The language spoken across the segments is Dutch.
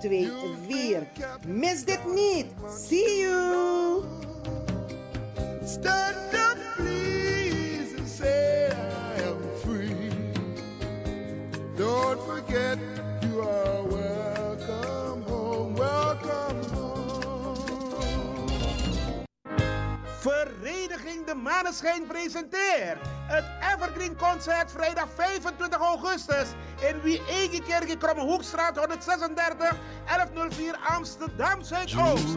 2 4. Mis dit niet! See you! Stand up, please, and say I am free. Don't forget you are Vereniging De Maneschijn presenteert het Evergreen Concert vrijdag 25 augustus in Wie Egekerk Krommehoekstraat 136 1104 Amsterdam Zuidoost.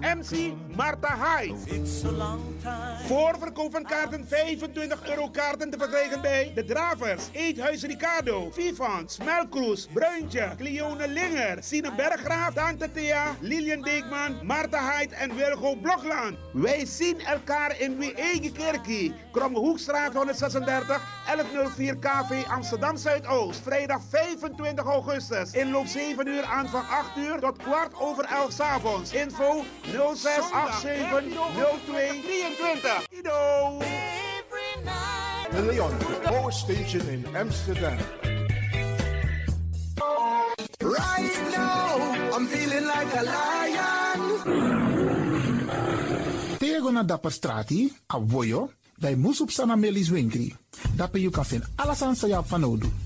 MC Marta Hyde. Voorverkoop van kaarten 25 euro kaarten te verkrijgen bij De Dravers, Eethuis Ricardo, Vivans, Melkroes, Bruintje, Cleone Linger, Sine Berggraaf, Tante Thea, Lilian Deekman, Marta Hyde en Wilgo Blokland. Wij zien elkaar in Wie Eigen Kerkie, Krommehoekstraat 136, 1104 KV Amsterdam Zuidoost. Vrijdag 25 augustus. Inloop 7 uur aan van 8 uur tot kwart over 11 s avonds. Info 0687 02 23. Ido! De Leon, Power Station in Amsterdam. Right now, I'm feeling like a lion. Tego na dapper strati, a voyo, dai musup sana melis winkri. Dapper you kan vinden alles aan sa van Odu.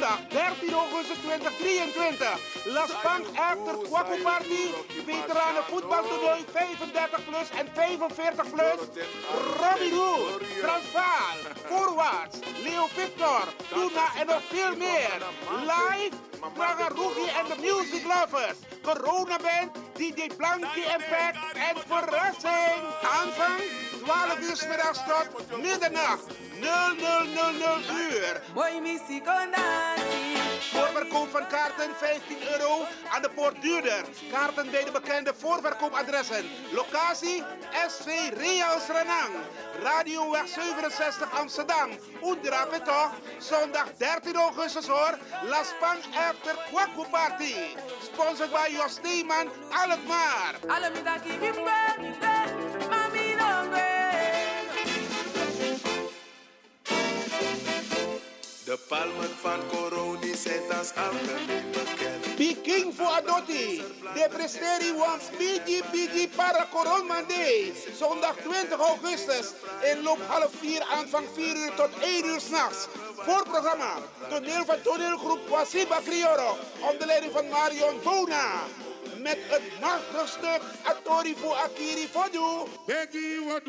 Zondag 13 augustus 2023. Las Bank After Kwaku Party. Veteranen voetbaltoernooi 35 plus en 45 plus. Robbie Hood, Transvaal, Voorwaarts, Leo Victor, Tuna en nog veel meer. Live, Praga Rugi en de Music Lovers. Corona Band, DJ Blankie Impact en verrassing. Aanvang 12 uur middags tot middernacht. 0000 uur. Voorverkoop van kaarten 15 euro aan de poort duurder. Kaarten bij de bekende voorverkoopadressen. Locatie SV Reals Renang. Radioweg 67 Amsterdam. Oedrape toch? Zondag 13 augustus hoor. La Span After Kwaku Party. Sponsored by Jos Steeman Alkmaar. De palmen van Coroni zijn als algemeen bekend. Peking voor Adotti. De presteri wants Bigi Bigi para Coronmande. Zondag 20 augustus. Inloop half 4, aanvang 4 uur tot 1 uur s'nachts. Voorprogramma. Toneel van toneelgroep Wasiba Crioro. Onder leiding van Marion Bona. Met het machtige stuk Atori voor Akiri Fodu. Becky, wat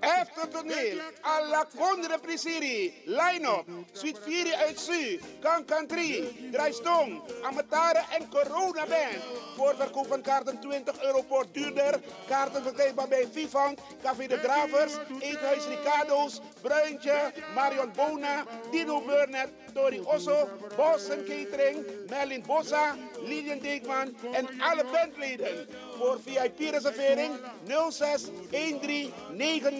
doet hij? Eftertoneel, alla Condre Prisiri, line-up, Suite 4 uit Su, Kankan 3, Draaistong, Amatare en Corona Band. Voorverkoop van kaarten 20 euro per duurder. Kaarten verkrijgbaar bij Vivant, Café de Dravers, Eethuis Ricardo's, Bruintje, Marion Bona, Dino Burnett, Tori Osso, Boston Catering, Merlin Bossa, Lilian Deekman en alle bandleden. Voor VIP-reservering 06 13 90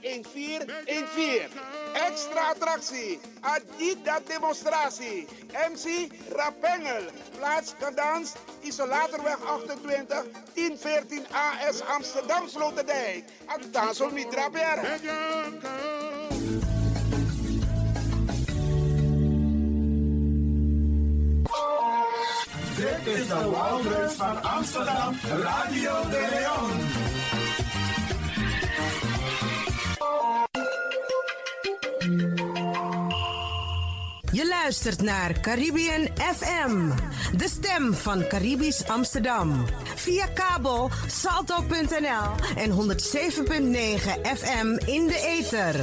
1414. Extra attractie, Adida demonstratie, MC Rapengel, plaats Kadans, Isolatorweg 28, 1014 AS Amsterdam Sloterdijk. Addansel Mitra. Dit is de Wouders van Amsterdam, Radio de Leon. Luistert naar Caribbean FM, de stem van Caribisch Amsterdam. Via kabel salto.nl en 107.9 FM in de ether.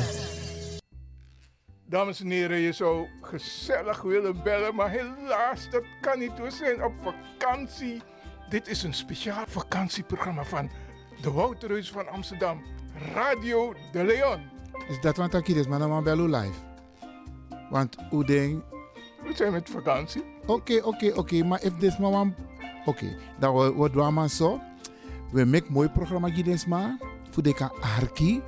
Dames en heren, je zou gezellig willen bellen, maar helaas, dat kan niet. We zijn op vakantie. Dit is een speciaal vakantieprogramma van de Wouterhuis van Amsterdam, Radio de Leon. Is dat wat ik hier is, maar dan live. Want hoe denk... We zijn met vakantie. Oké, oké, oké, maar if this wan- Oké, dan doen we maar zo. We maken mooi programma dus maar. Voor de arki.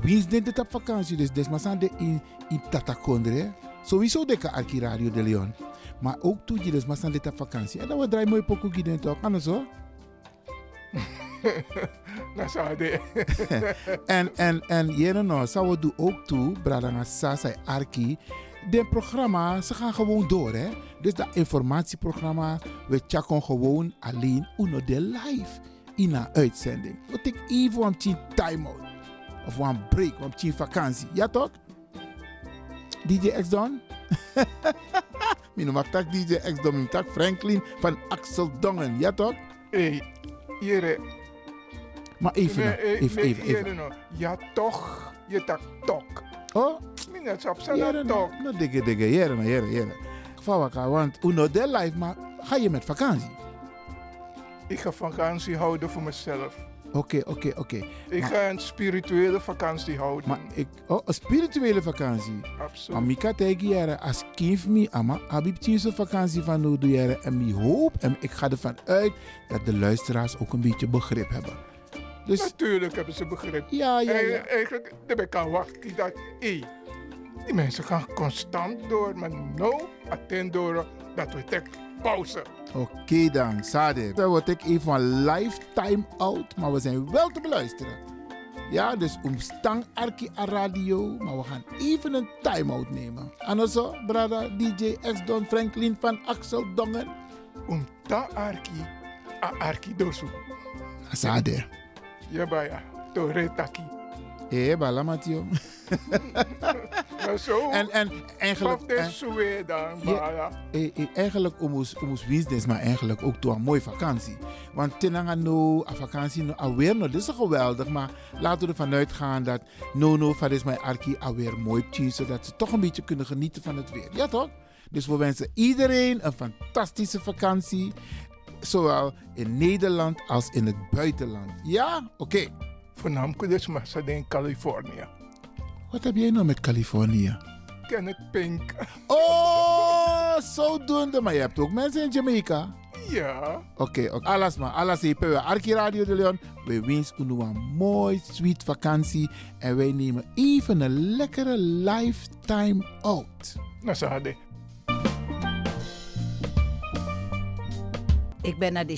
Wie is dit op vakantie? Dus maar zijn de in, in Tatakondre. Sowieso de arki Radio de Leon. Maar ook toe dus maar zijn dit op vakantie. En dan we draaien mooi pokoe toch. Kan het zo? Dat zou de. en, en, en jere nou, zou we doen ook toe, Bradanga Sasa Arki. De programma, ze gaan gewoon door, hè. Dus dat informatieprogramma, we checken gewoon alleen uno de live in een uitzending. We take even een time-out. Of een break, een vakantie. Ja toch? DJ X Don? Mijn mag tak DJ X Don, mijn tak Franklin van Axel Dongen. Ja toch? Hé, jere. Maar even, nou, eh, even, even, nou. Ja, toch. Je tak tok. Oh, Minnet op zijn nou, tok. nou, digge, digge, jere, nou, jere, jere. Vawaka, want uno de life, maar ga je met vakantie? Ik ga vakantie houden voor mezelf. Oké, oké, oké. Ik Maar- ga een spirituele vakantie houden. Maar ik, oh, een spirituele vakantie. Absoluut. Maar Mika tegen jere, als kind me, ama, heb ik zo'n vakantie van nu doe jere. En ik hoop, en ik ga ervan uit, dat de luisteraars ook een beetje begrip hebben. Dus, Natuurlijk hebben ze begrip. ja, ja, ja. Eigen- Eigenlijk, daar kan wachten dat, die mensen gaan constant door, maar nou, attend door dat we tek pauze. Oké dan, Sade. Dan word ik even een lifetime out, maar we zijn wel te beluisteren. Ja, dus omstang Arki a radio, maar we gaan even een time-out nemen. En zo, brada DJ X Don Franklin van Axel Dongen. Om ta arki, a arki dosu. Sade. Ja, baya, to retaki. Hé, bala Mathieu. Maar zo, En, en eigenlijk... dan, eh, eh, eigenlijk omus omus winstens, maar eigenlijk ook toe een mooie vakantie. Want tenanga no, a vakantie no, alweer no, dit is geweldig, maar laten we ervan uitgaan dat no no van is mijn arki alweer mooi tien, zodat ze toch een beetje kunnen genieten van het weer. Ja toch? Dus we wensen iedereen een fantastische vakantie, zowel in Nederland als in het buitenland. Ja? Oké. Voornamelijk dus in Californië. Wat heb jij nou met Californië? Kenneth Pink. Oh, zodoende. Maar je hebt ook mensen in Jamaica. Ja, Oké, oké. alles maar. Alles hier bij Arki Radio de Leon. We wensen u een mooi, sweet vakantie. En wij nemen even een lekkere lifetime out. nou Ik ben naar de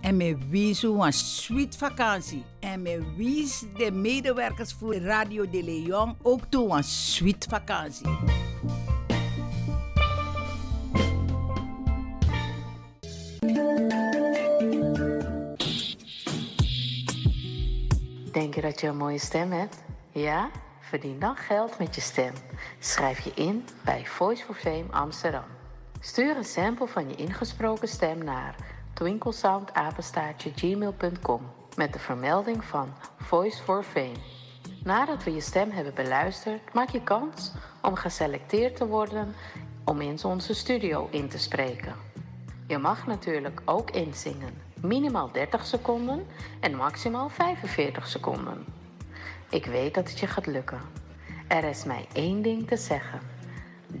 en me wies een sweet vakantie. En me wies de medewerkers voor Radio de Leon ook toe een sweet vakantie. Denk je dat je een mooie stem hebt? Ja? Verdien dan geld met je stem. Schrijf je in bij Voice for Fame Amsterdam. Stuur een sample van je ingesproken stem naar twinklesoundapenstaartje gmail.com met de vermelding van Voice for Fame. Nadat we je stem hebben beluisterd, maak je kans om geselecteerd te worden om in onze studio in te spreken. Je mag natuurlijk ook inzingen, minimaal 30 seconden en maximaal 45 seconden. Ik weet dat het je gaat lukken. Er is mij één ding te zeggen.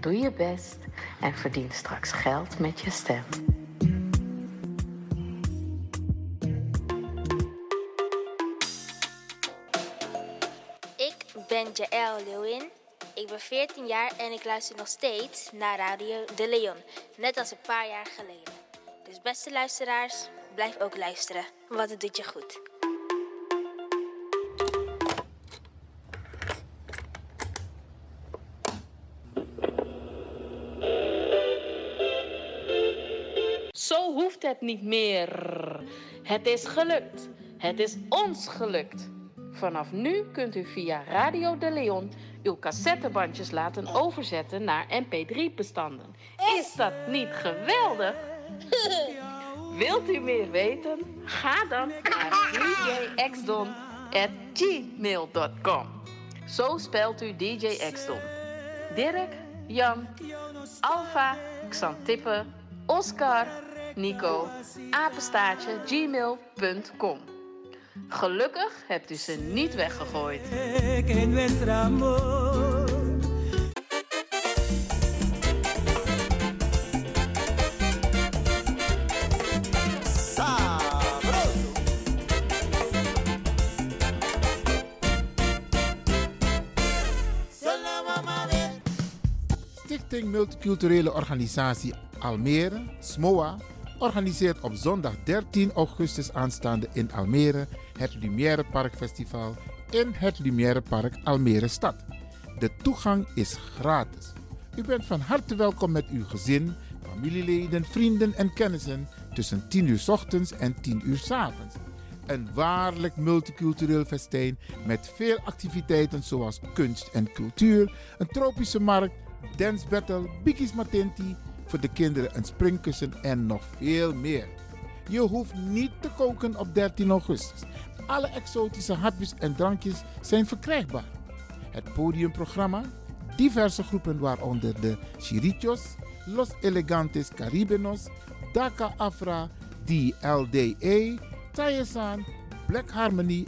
Doe je best en verdien straks geld met je stem. Ik ben Jaël Lewin. Ik ben 14 jaar en ik luister nog steeds naar Radio De Leon. Net als een paar jaar geleden. Dus beste luisteraars, blijf ook luisteren, want het doet je goed. Hoeft het niet meer. Het is gelukt. Het is ons gelukt. Vanaf nu kunt u via Radio de Leon uw cassettebandjes laten overzetten naar mp3-bestanden. Is dat niet geweldig? Wilt u meer weten? Ga dan naar djxdon.gmail.com Zo spelt u DJ Xdon. Dirk, Jan, Alfa, Xantippe, Oscar, Nico, apenstaartje, gmail.com. Gelukkig hebt u ze niet weggegooid. Stichting Multiculturele Organisatie Almere, SMOA, organiseert op zondag 13 augustus aanstaande in Almere het Lumière Park Festival in het Lumière Park Almere Stad. De toegang is gratis. U bent van harte welkom met uw gezin, familieleden, vrienden en kennissen tussen 10 uur ochtends en 10 uur 's avonds. Een waarlijk multicultureel festijn met veel activiteiten zoals kunst en cultuur, een tropische markt, dance battle, bikis matenti, de kinderen een springkussen en nog veel meer. Je hoeft niet te koken op 13 augustus. Alle exotische hapjes en drankjes zijn verkrijgbaar. Het podiumprogramma, diverse groepen waaronder de Chirichos, Los Elegantes Caribenos, Daka Afra, DLDA, Tayesan, Black Harmony.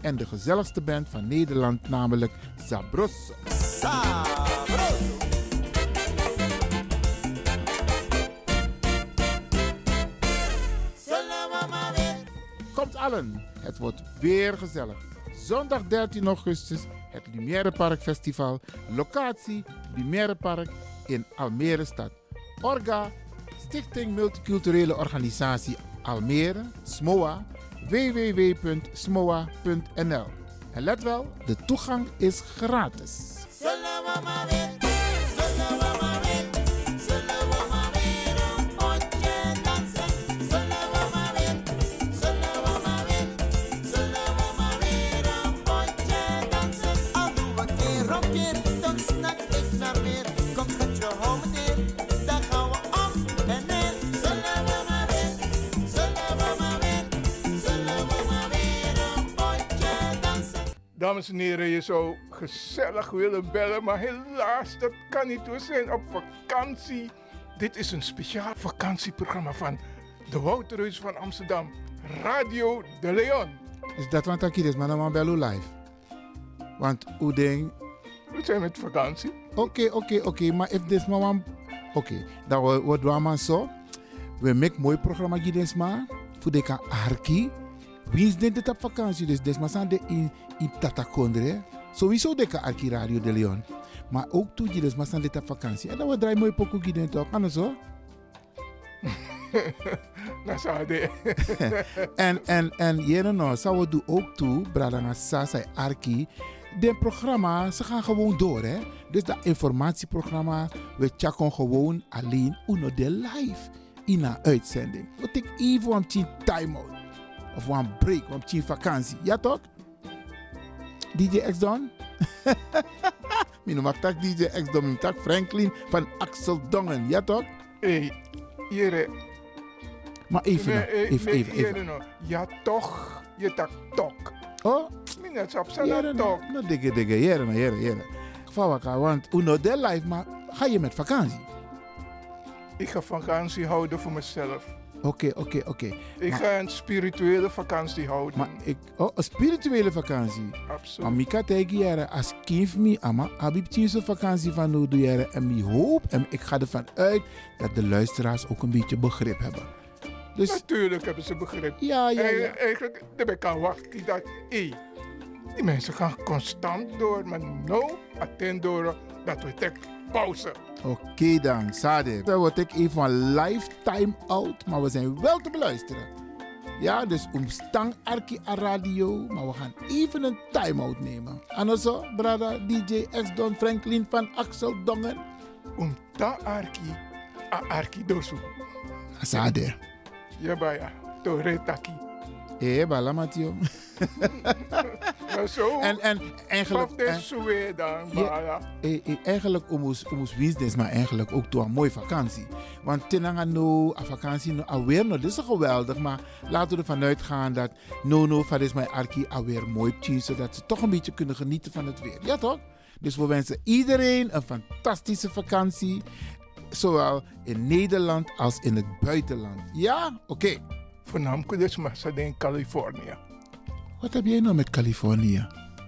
En de gezelligste band van Nederland, namelijk Zabrosso. Komt allen, het wordt weer gezellig. Zondag 13 augustus, het Lumière Park Festival. Locatie Lumière Park in Almere stad. Orga, Stichting Multiculturele Organisatie Almere, SMOA, www.smoa.nl. En let wel, de toegang is gratis. Dames en heren, je zou gezellig willen bellen, maar helaas, dat kan niet. We zijn op vakantie. Dit is een speciaal vakantieprogramma van de Wouterhuis van Amsterdam, Radio de Leon. Is dat wat ik hier is, maar dan bellen live. Want hoe denk... We zijn met vakantie. Oké, oké, oké, maar if this one... Oké, dan wordt we maar zo. We maken mooi programma hier maar. Voor de kan arki. Wie is dit op vakantie? Dus des maar de in, in Tatakondre. Sowieso de kan arki Radio de Leon. Maar ook toe je dus maar dit op vakantie. En dan we draaien mooi pokoe hier toch? Kan zo? Dat zou de. en, en, en, jere nou, zou we doen ook toe, Bradanga Sasa Arki. De programma, ze gaan gewoon door, hè. Dus dat informatieprogramma, we checken gewoon alleen uno de live in een uitzending. We take even een time-out. Of een break, een vakantie. Ja toch? DJ X Don? Minu tak DJ ex dom tak Franklin van Axel Dongen. Ja toch? Hé, Jere. Maar even, Nee, even, even, even. Jere, nou. Ja, toch. Je tak tok. Oh, Jere, zijn nou, tok. nou, dikke, dikke, jere, nou, jere, jere. Vawaka, want uno de life, maar ga je met vakantie? Ik ga vakantie houden voor mezelf. Oké, oké, oké. Ik Maar- ga een spirituele vakantie houden. Maar ik, oh, een spirituele vakantie. Absoluut. Maar tegen jere, als kind me, ama, abib vakantie van jere. En mi hoop, en ik ga ervan uit dat de luisteraars ook een beetje begrip hebben. Dus Natuurlijk hebben ze begrip. ja, ja, ja. En Eigenlijk, daar ben ik aan wachten. Dat, hé, die mensen gaan constant door. Maar nou, attend door dat we tek pauze. Oké dan, Sade. Dan word ik even van lifetime out, maar we zijn wel te beluisteren. Ja, dus omstang Arki a radio, maar we gaan even een time-out nemen. Anders, brada DJ X Don Franklin van Axel Dongen. Om ta arki, a arki dosu. Sade. Ja, baya. To retaki. Eh, bala Matio. Maar zo. En, en eigenlijk... Dan. Eh, eh, eigenlijk omus omus winstens, maar eigenlijk ook door een mooie vakantie. Want tenanga no, a vakantie no, alweer no, dit is geweldig. Maar laten we ervan uitgaan dat no no, van is mijn arki alweer mooi tjie, zodat ze toch een beetje kunnen genieten van het weer. Ja toch? Dus we wensen iedereen een fantastische vakantie. Zowel in Nederland als in het buitenland. Ja? Oké. Voornamelijk dus in Californië. Wat heb jij nou met Californië?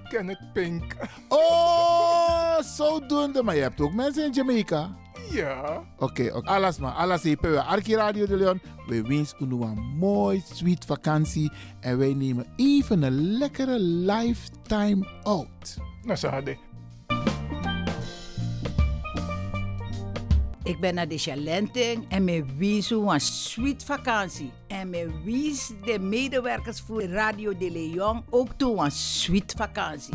Kenneth Pink. Oh, zodoende. Maar je hebt ook mensen in Jamaica. Ja. Oké, oké. alles maar. Alles hier bij Arki Radio de Leon. We wensen u een mooi, sweet vakantie. En wij nemen even een lekkere lifetime out. Nou, hadden. Ik ben naar de Chalenting en me wies een sweet vakantie. En me wies de medewerkers voor Radio de Leon ook toe een sweet vakantie.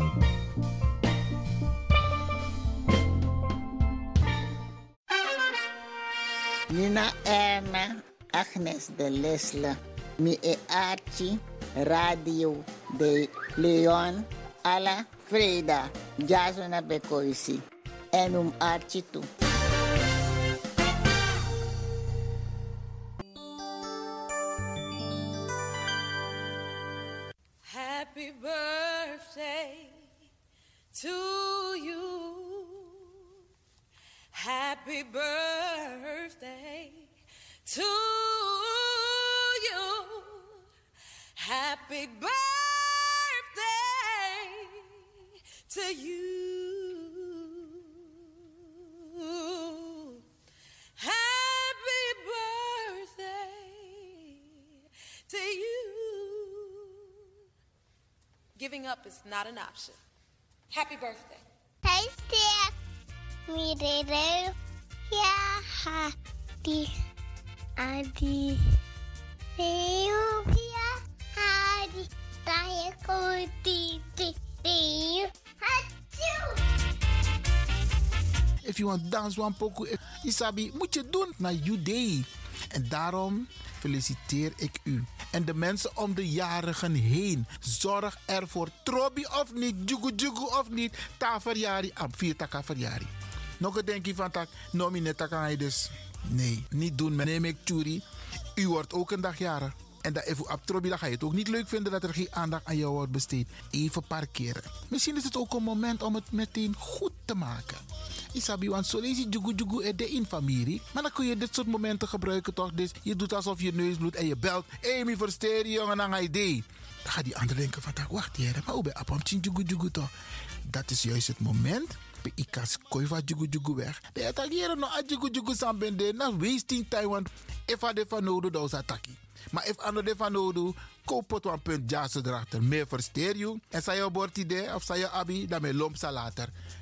Nina Erna, Agnes de Lesle, mi e Archie, Radio de Leon, alla Freda, Jasona Bekoisi, en um Archie toe. To you. Happy birthday to you. Happy birthday to you. Happy birthday to you. Giving up is not an option. Happy birthday. Hey, Steph. Me de Ja, hati. Adi. Deo, ja, hadi. Tayo ko, di, di, deo. Achoo! If you want dance one poco, Isabi, moet je doen naar you day. En daarom feliciteer ik u. En de mensen om de jarigen heen. Zorg ervoor. Trobi of niet, jugu jugu of niet. Ta verjari, am vier taka verjari. Nog een denkje van tak, nomine taka dus. Nee, niet doen. Neem ik churi. U wordt ook een dag jarig. En dat even op Trobi, dan ga je het ook niet leuk vinden dat er geen aandacht aan jou wordt besteed. Even parkeren. Misschien is het ook een moment om het meteen goed te maken. Isabi, want zo lees je jugu jugu de in familie. Maar dan kun je dit soort momenten gebruiken toch? Dus je doet alsof je neus bloedt en je belt. Mi versteer je jongen aan idee. Dan gaat die ander denken van, wacht hier, maar hoe ben je jugu jugu toch? Dat is juist het moment. Pe ikas koi va jugu jugu weg. De attackeren no a jugu jugu sambende. Na wasting time, want if a de van nodig, dan is attackie. Maar if ano de van nodig, koop het punt jassen erachter. Meer versteer je. En zij je bord idee of zij je abi, dan me lomp sa later.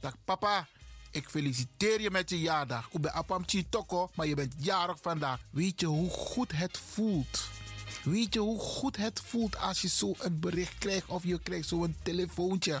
Dat papa, Ik feliciteer je met je jaardag. Ik ben Apam Toko, maar je bent jarig vandaag. Weet je hoe goed het voelt? Weet je hoe goed het voelt als je zo een bericht krijgt of je krijgt zo'n telefoontje?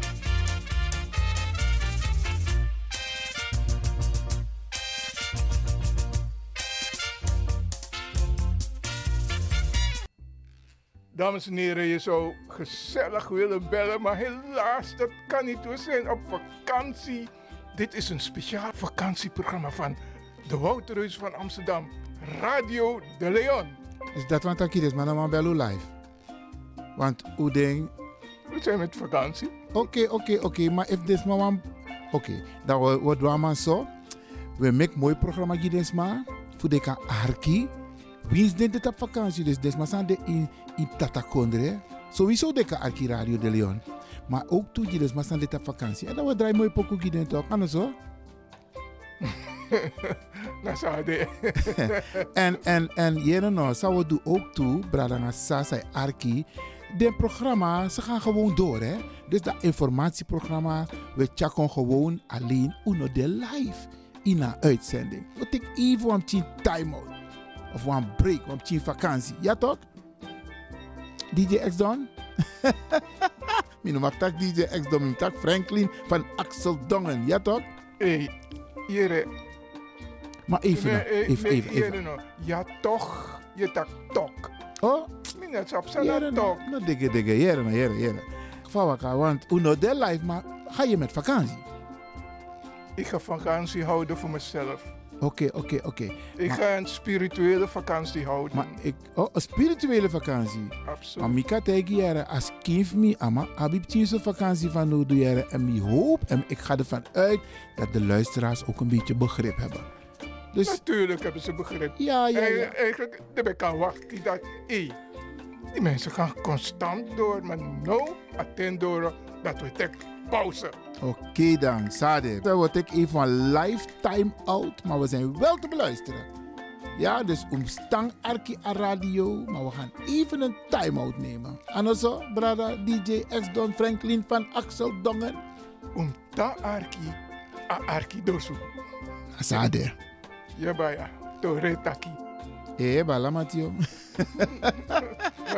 Dames en heren, je zou gezellig willen bellen, maar helaas, dat kan niet. We zijn op vakantie. Dit is een speciaal vakantieprogramma van de Wouterhuis van Amsterdam, Radio de Leon. Is dat wat ik is, maar dan live. Want hoe ding. We zijn met vakantie. Oké, oké, oké, maar if dit maar Oké, dan wordt we maar zo. We maken mooi programma hier maar. Voor de kan arki. Wie is dit op vakantie? Dus des maar de in in Tatakondre. Sowieso de kan arki Radio de Leon. Maar ook toe dus maar op vakantie. En dan we draaien mooi pokoe hier toch? Anders zo. Nou, zou de. en en en jere no, zou we doen ook toe, bradanga sasa arki. De programma, ze gaan gewoon door hè. Dus dat informatieprogramma, we checken gewoon alleen uno de live in een uitzending. We take even een time out. Of een break, een vakantie. Ja toch? DJ X Don? Mijn noem tak DJ X Don, mijn tak Franklin van Axel Dongen. Ja toch? Hé, hey, hier. Maar even, nee, even, even, even. even. Ja toch, je tak tok. Oh? Minnet op zijn tok. Nou, dikke, dikke, jere, jere, jere. Geval want uno de life, maar ga je met vakantie? Ik ga vakantie houden voor mezelf. Oké, oké, oké. Ik maar, ga een spirituele vakantie houden. Maar ik, oh, een spirituele vakantie? Absoluut. Maar Mika tegen jaren, als kind me, ama, heb ik vakantie van nu jaren. En ik hoop, en ik ga ervan uit, dat de luisteraars ook een beetje begrip hebben. Dus, Natuurlijk hebben ze begrip. Ja, ja, ja. En, eigenlijk, ik aan wachten dat, hey, die mensen gaan constant door, maar no, attend door, dat we pauze. Oké okay dan, Sade. Dan word ik even een lifetime out, maar we zijn wel te beluisteren. Ja, dus omstang Arki a radio, maar we gaan even een time-out nemen. Anoso, brada DJ X Don Franklin van Axel Dongen. Omta Arki a Arki dosu. Sade. Ja, baya. Tore taki. Eh, bala Matio.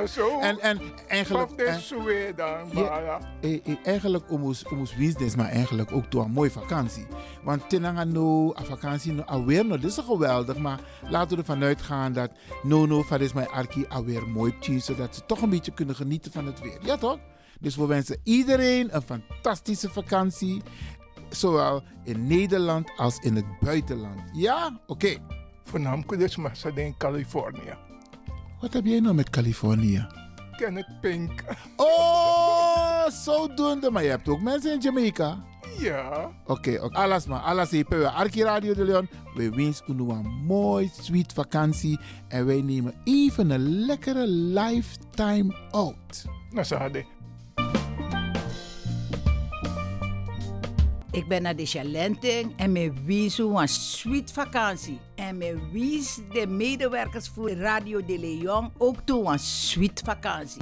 zo. En, en eigenlijk. De dan, ja, eh, eh, eigenlijk omus, omus business, maar eigenlijk ook door een mooie vakantie. Want tenanga no, a vakantie no, alweer no, dit is geweldig. Maar laten we ervan uitgaan dat no, no, van is mijn arki alweer mooi tien, zodat ze toch een beetje kunnen genieten van het weer. Ja, toch? Dus we wensen iedereen een fantastische vakantie. Zowel in Nederland als in het buitenland. Ja? Oké. Okay. Voornamelijk dus maar in Californië. Wat heb jij nou met Californië? Kenneth Pink. Oh, zodoende. Maar je hebt ook mensen in Jamaica. Ja. Oké, okay, okay. alles maar. Alles. Arki Radio de Leon. We wensen u een mooi, sweet vakantie. En wij nemen even een lekkere lifetime out. Nou, Sade. Ik ben naar de Chalenting en me wies een sweet vakantie. En me wies de medewerkers voor Radio de Leon ook toe een sweet vakantie.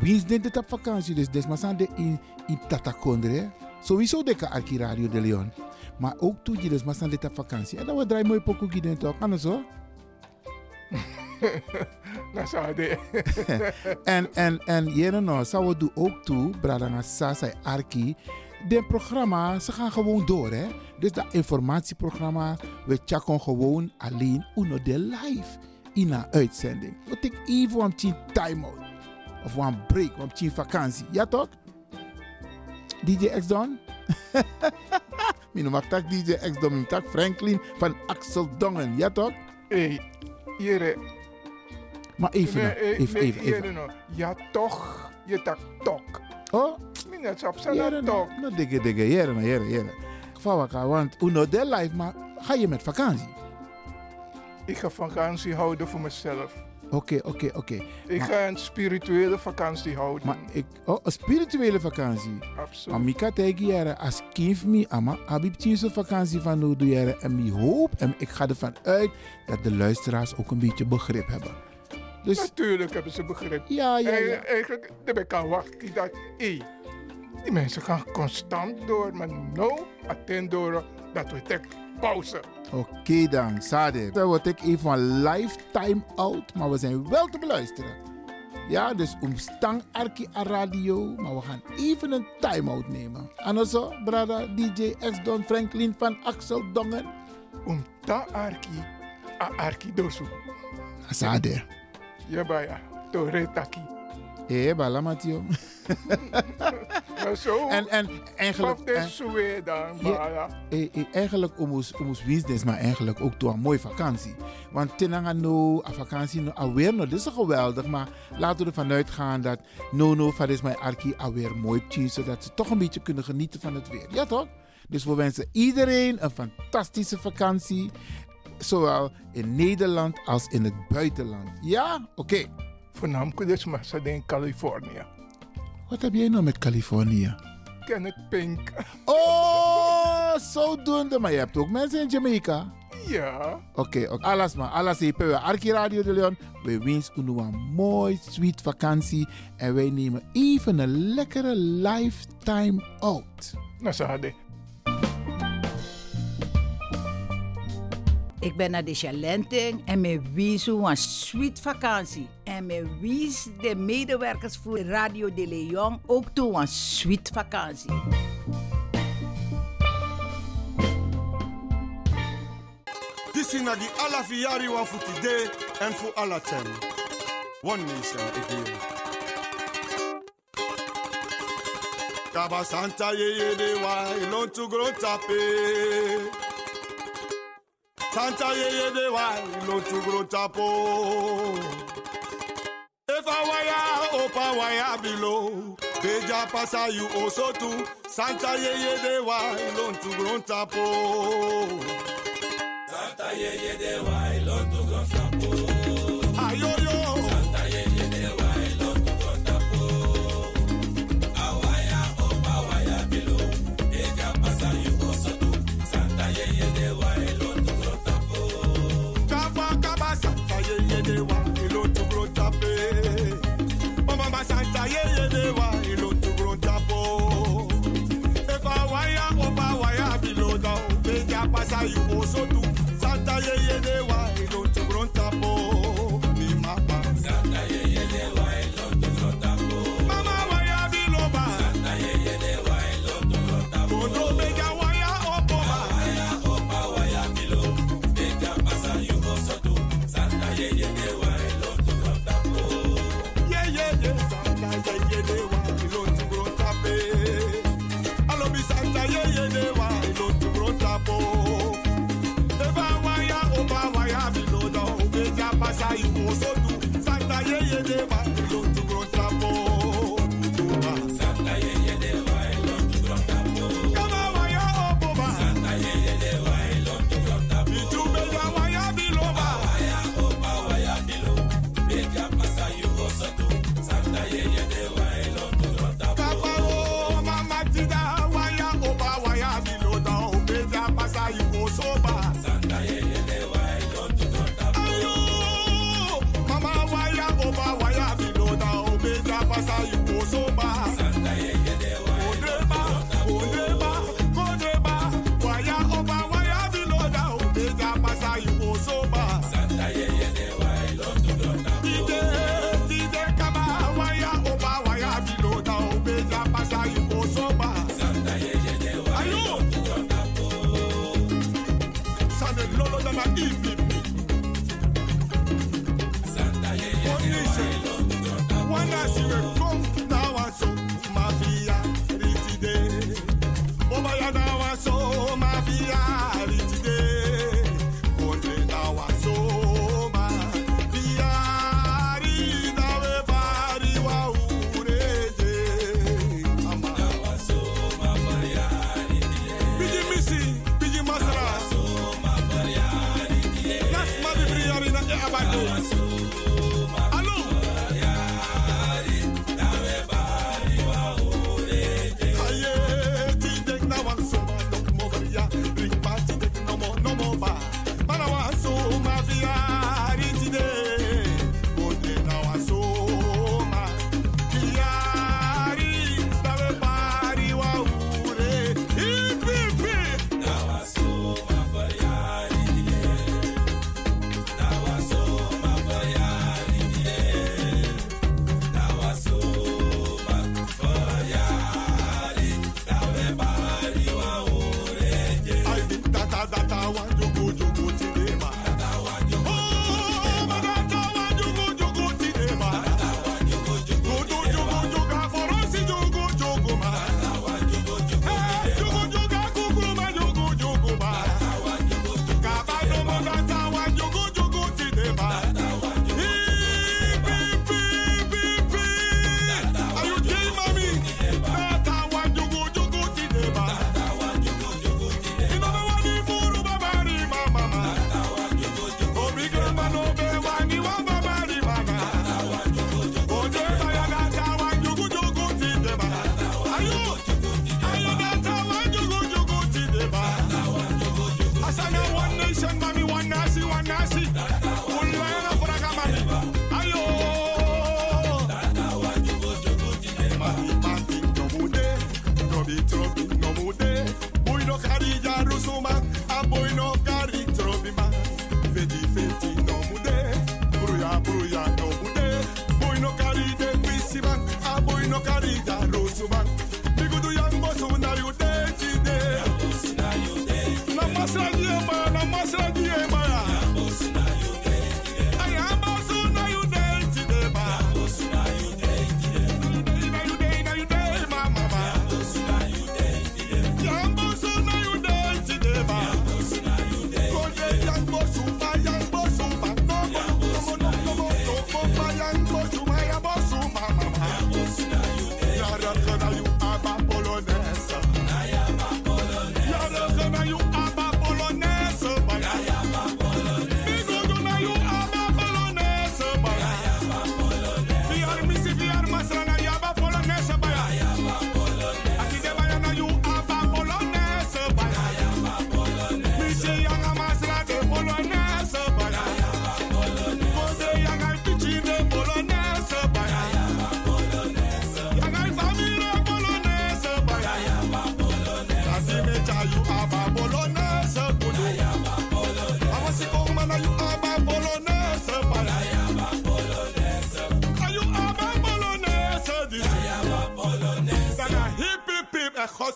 Wie is dit op vakantie? Dus des maar de in, in Tatakondre. Sowieso de arki Radio de Leon. Maar ook toe je maar dit op vakantie. En dan we draaien mooi pokoe hier toch. Dat zo? Dat zou de. en, en, en jere nou, zou we doen ook toe, Bradanga Sasa Arki. De programma, ze gaan gewoon door, hè. Dus dat informatieprogramma, we checken gewoon alleen uno de live in een uitzending. We take even een time-out. Of een break, een vakantie. Ja toch? DJ X Don? Mino mag tak DJ X Don, tak Franklin van Axel Dongen. Ja toch? Hey, jere. Maar even, Nee, even, nee, even, even. jere nou. Ja, toch. Je tak tok. Oh? Minat op Jere, zijn nou, tok. nou, dikke, dikke, jere, nou, jere, jere. Vawaka, want uno de live, maar ga je met vakantie? Ik ga vakantie houden voor mezelf. Oké, oké, oké. Ik Maar- ga een spirituele vakantie houden. Maar ik, oh, een spirituele vakantie. Absoluut. Maar tegen jaren, als kind me, ama, heb ik vakantie van nu doe jaren. En ik hoop, en ik ga ervan uit, dat de luisteraars ook een beetje begrip hebben. Dus, Natuurlijk hebben ze begrip. Ja, ja, ja. En, eigenlijk, daar kan wachten dat, hé, die mensen gaan constant door, maar no, attend door dat we tek pauze. oké dan, Sade. Dan word ik even een lifetime out, maar we zijn wel te beluisteren. Ja, dus omstang Arki a radio, maar we gaan even een time-out nemen. En zo, brada DJ X Don Franklin van Axel Dongen. Omta Arki, a Arki dosu. Sade. Ja, baya, to retaki. Hé, bala Matio. Maar zo, En, en eigenlijk... en- dan, Ja, eh, eh, eigenlijk omus omus winstens, maar eigenlijk ook toe een mooie vakantie. Want tenanga no, a vakantie no, alweer no, dit is geweldig, maar laten we ervan uitgaan dat no no van is mijn arki alweer mooi tjie, zodat ze toch een beetje kunnen genieten van het weer. Ja toch? Dus we wensen iedereen een fantastische vakantie, zowel in Nederland als in het buitenland. Ja? Oké. Voornamelijk dus in Californië. Wat heb jij nou met Californië? Kenneth Pink. Oh, zodoende. Maar je hebt ook mensen in Jamaica. Ja. Oké, oké. alles maar. Alles hier bij Arki Radio de Leon. We wensen u een mooi, sweet vakantie. En wij nemen even een lekkere lifetime out. Nou, hadden. Ik ben naar de Chalenting en me wies een sweet vakantie. En me wies de medewerkers voor Radio de Leon ook toe een sweet vakantie. This is the alla fiari one for today and for alla ten. One nation again. Kaba Santa ye ye de wa ilon to grow tape. Santa ye ye de wa ilon to grow tapo. If I wire opa wire below, Beja pasa you also too. Santa ye ye de wa ilon to grow tapo. Santa ye ye de wa ilon to grow tapo.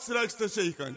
What's next to shaken?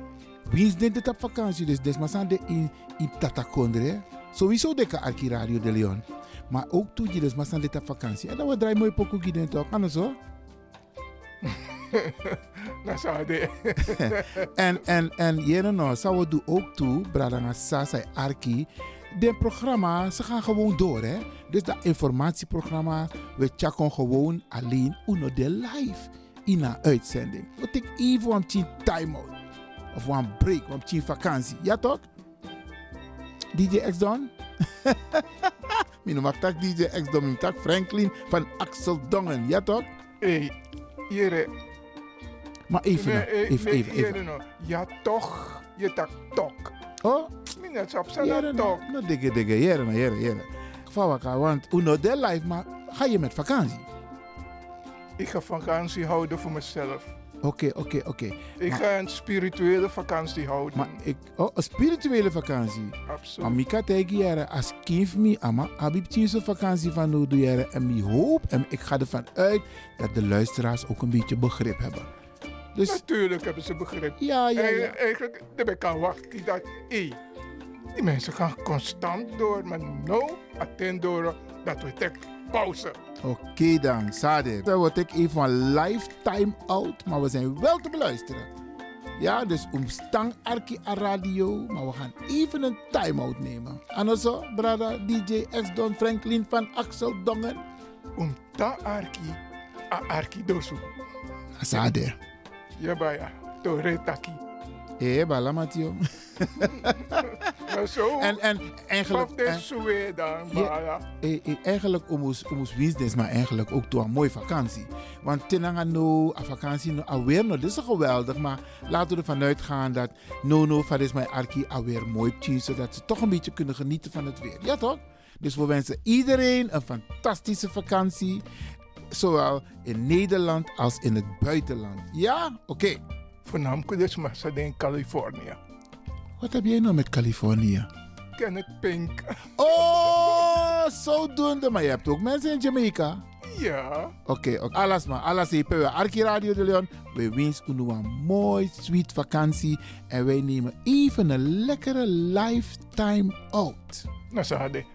Wie is dit op vakantie? Dus des maar zijn de in, in Tatakondre. Sowieso de arki Radio de Leon. Maar ook toe zijn dit op vakantie. En dan we draaien mooi pokoe gids toch? Anders zo? Dat zou de. en, en, en jere nou, zou we doen ook toe, Bradanga Sasa Arki. De programma, ze gaan gewoon door, hè. Dus dat informatieprogramma, we checken gewoon alleen uno de live in een uitzending. We take even een tien time-out. Of een break, een tien vakantie. Ja toch? DJ X Don? Mijn mag tak DJ X Don, mijn tak Franklin van Axel Dongen. Ja toch? Hey, jere. Maar even, Nee, nou, eh, even, even, even. nou. Ja, toch. Je tak tok. Oh? Sap sa Jere, na nou, tok. nou, dikke, dikke, jere, nou, jere, jere. Vawaka, want uno de live, maar ga je met vakantie? Ik ga vakantie houden voor mezelf. Oké, oké, oké. Ik Maar- ga een spirituele vakantie houden. Maar ik, oh, een spirituele vakantie. Absoluut. Maar tegen jaren, als kind me, ama, heb ik zo'n vakantie van jaren. En ik hoop en ik ga ervan uit dat de luisteraars ook een beetje begrip hebben. Dus Natuurlijk hebben ze begrip. Ja, ja, En ja. Eigenlijk, daar ben ik aan wachten. Dat, hé, die mensen gaan constant door. Maar nou, attend door dat we tek pauze. oké dan, Sade. Dan word ik even een lifetime out, maar we zijn wel te beluisteren. Ja, dus omstang Arki a radio, maar we gaan even een time-out nemen. En zo, brada DJ X Don Franklin van Axel Dongen. Om ta Arki, a Arki dosu. Sade. Ja, baya. Tore taki. Eh, bala Matio. Maar zo. En, en eigenlijk... En- Ja, eh, eh, eigenlijk omus omus winstens, maar eigenlijk ook door een mooie vakantie. Want tenanga no, a vakantie no, alweer no, dit is geweldig. Maar laten we ervan uitgaan dat no no, van is mijn arki alweer mooi tien, zodat ze toch een beetje kunnen genieten van het weer. Ja toch? Dus we wensen iedereen een fantastische vakantie. Zowel in Nederland als in het buitenland. Ja? Oké. Voornamelijk dus ze in Californië. Wat heb jij nou met Californië? Ken ik Pink. Oh, zodoende. Maar je hebt ook mensen in Jamaica. Ja. Oké, oké. alles maar. Alles hier. Arki Radio de Leon. We wensen u een mooi, sweet vakantie. En wij nemen even een lekkere lifetime out. Nou, hadden.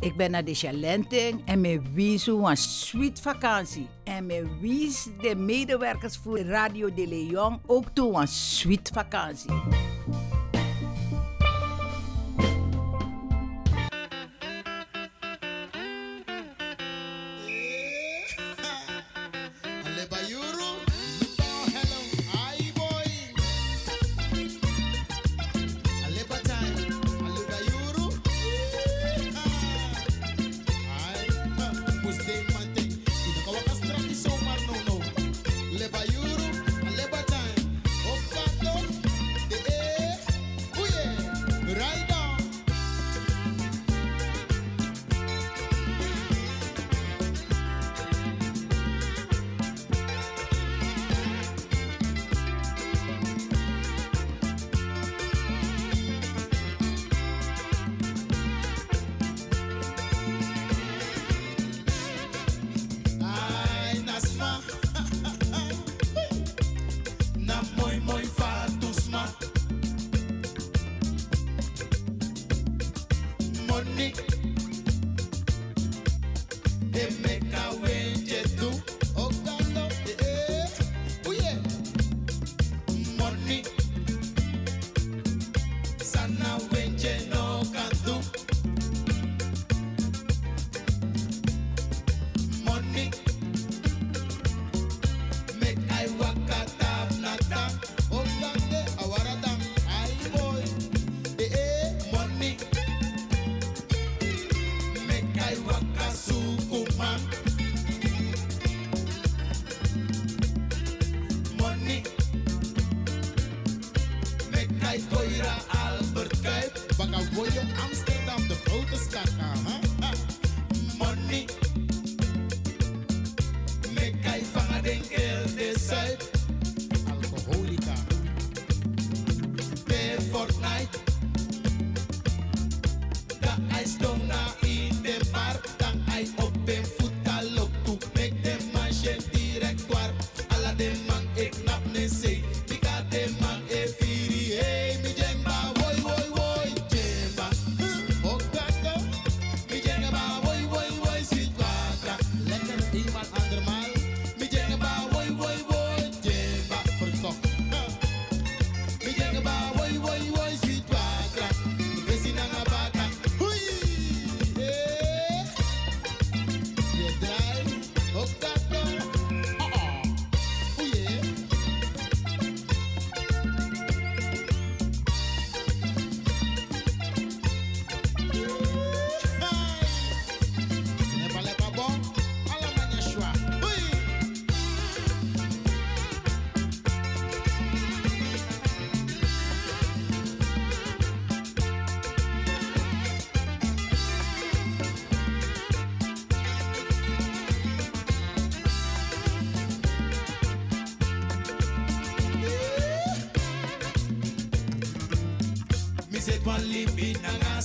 Ik ben naar de Chalenting en me wies een sweet vakantie. En me wies de medewerkers voor Radio de Leon ook toe een sweet vakantie. music. Philippines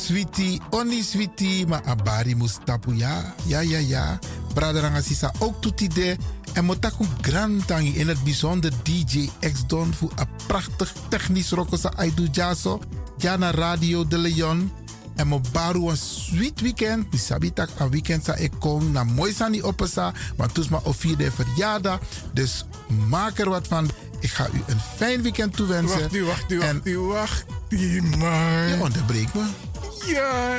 switi, oni switi, ma abari mustapu ja. Ja, ja, ja. Braderanga sisa ook toetide. En motaku grantangi in het bijzonder DJ X-Don voor een prachtig technisch rokosa aidu jaso. Jana Radio de Leon. En mo baru een sweet weekend. Mi sabitak een weekend sa ik kom na mooi sani opesa. Want toes ma verjaardag. Dus maak er wat van. Ik ga u een fijn weekend toewensen. Wacht u, wacht u, wacht u, wacht u, man. Je onderbreekt me. Ja,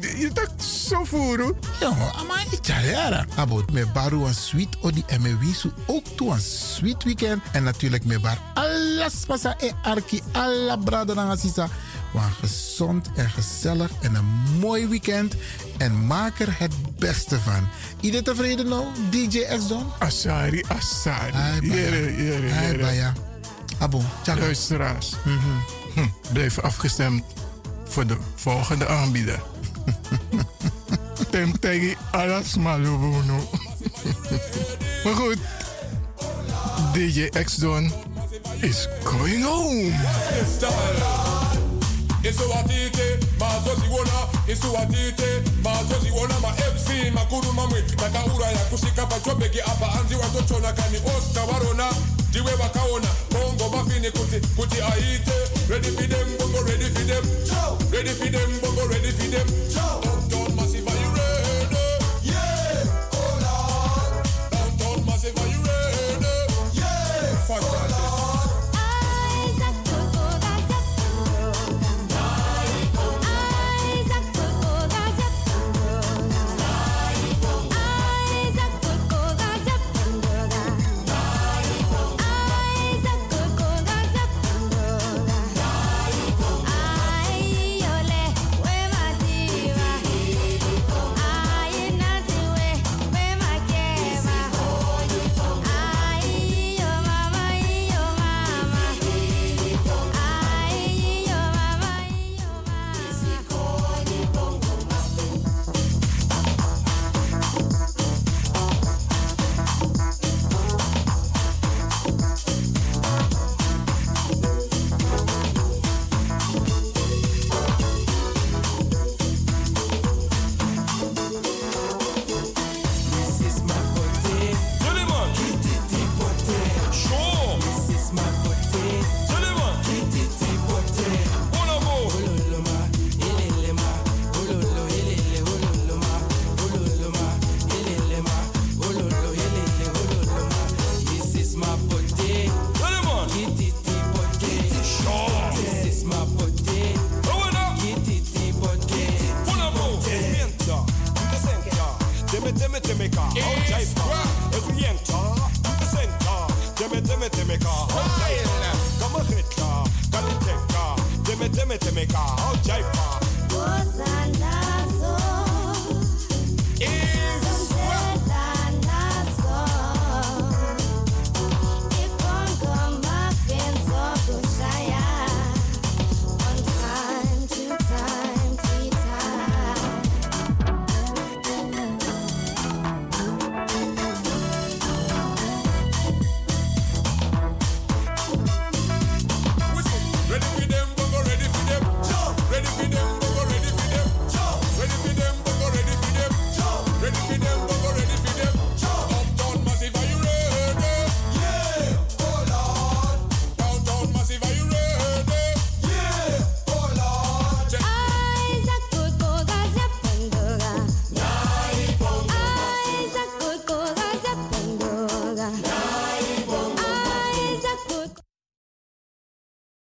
je dacht zo voeren. Ja, maar niet jaren. Abo, me baru een sweet odi en me wisu ook toe een sweet weekend. En natuurlijk me bar alles pasa e arki, alla brada na sisa. Maar gezond en gezellig en een mooi weekend. En maak er het beste van. Iedereen tevreden nou, DJ X-Don? Asari, Asari. Hai. Jere, jere, Hai, baya. Abo, tjaka. Luisteraars, hm, blijf afgestemd voor de volgende aanbieder. Tem tegi alas malubuno. maar goed, DJ X-Don is going home. isuwatite mazoziwona isuwatite mazoziwona ma-fc makuru mamwe takaura yakusvika pachobheki apa anzi watotona kani osta varona ndiwe vakaona bongo vafini kuti kuti aite ready for them bongo ready for them. Ready for them bongo ready for them. Downtown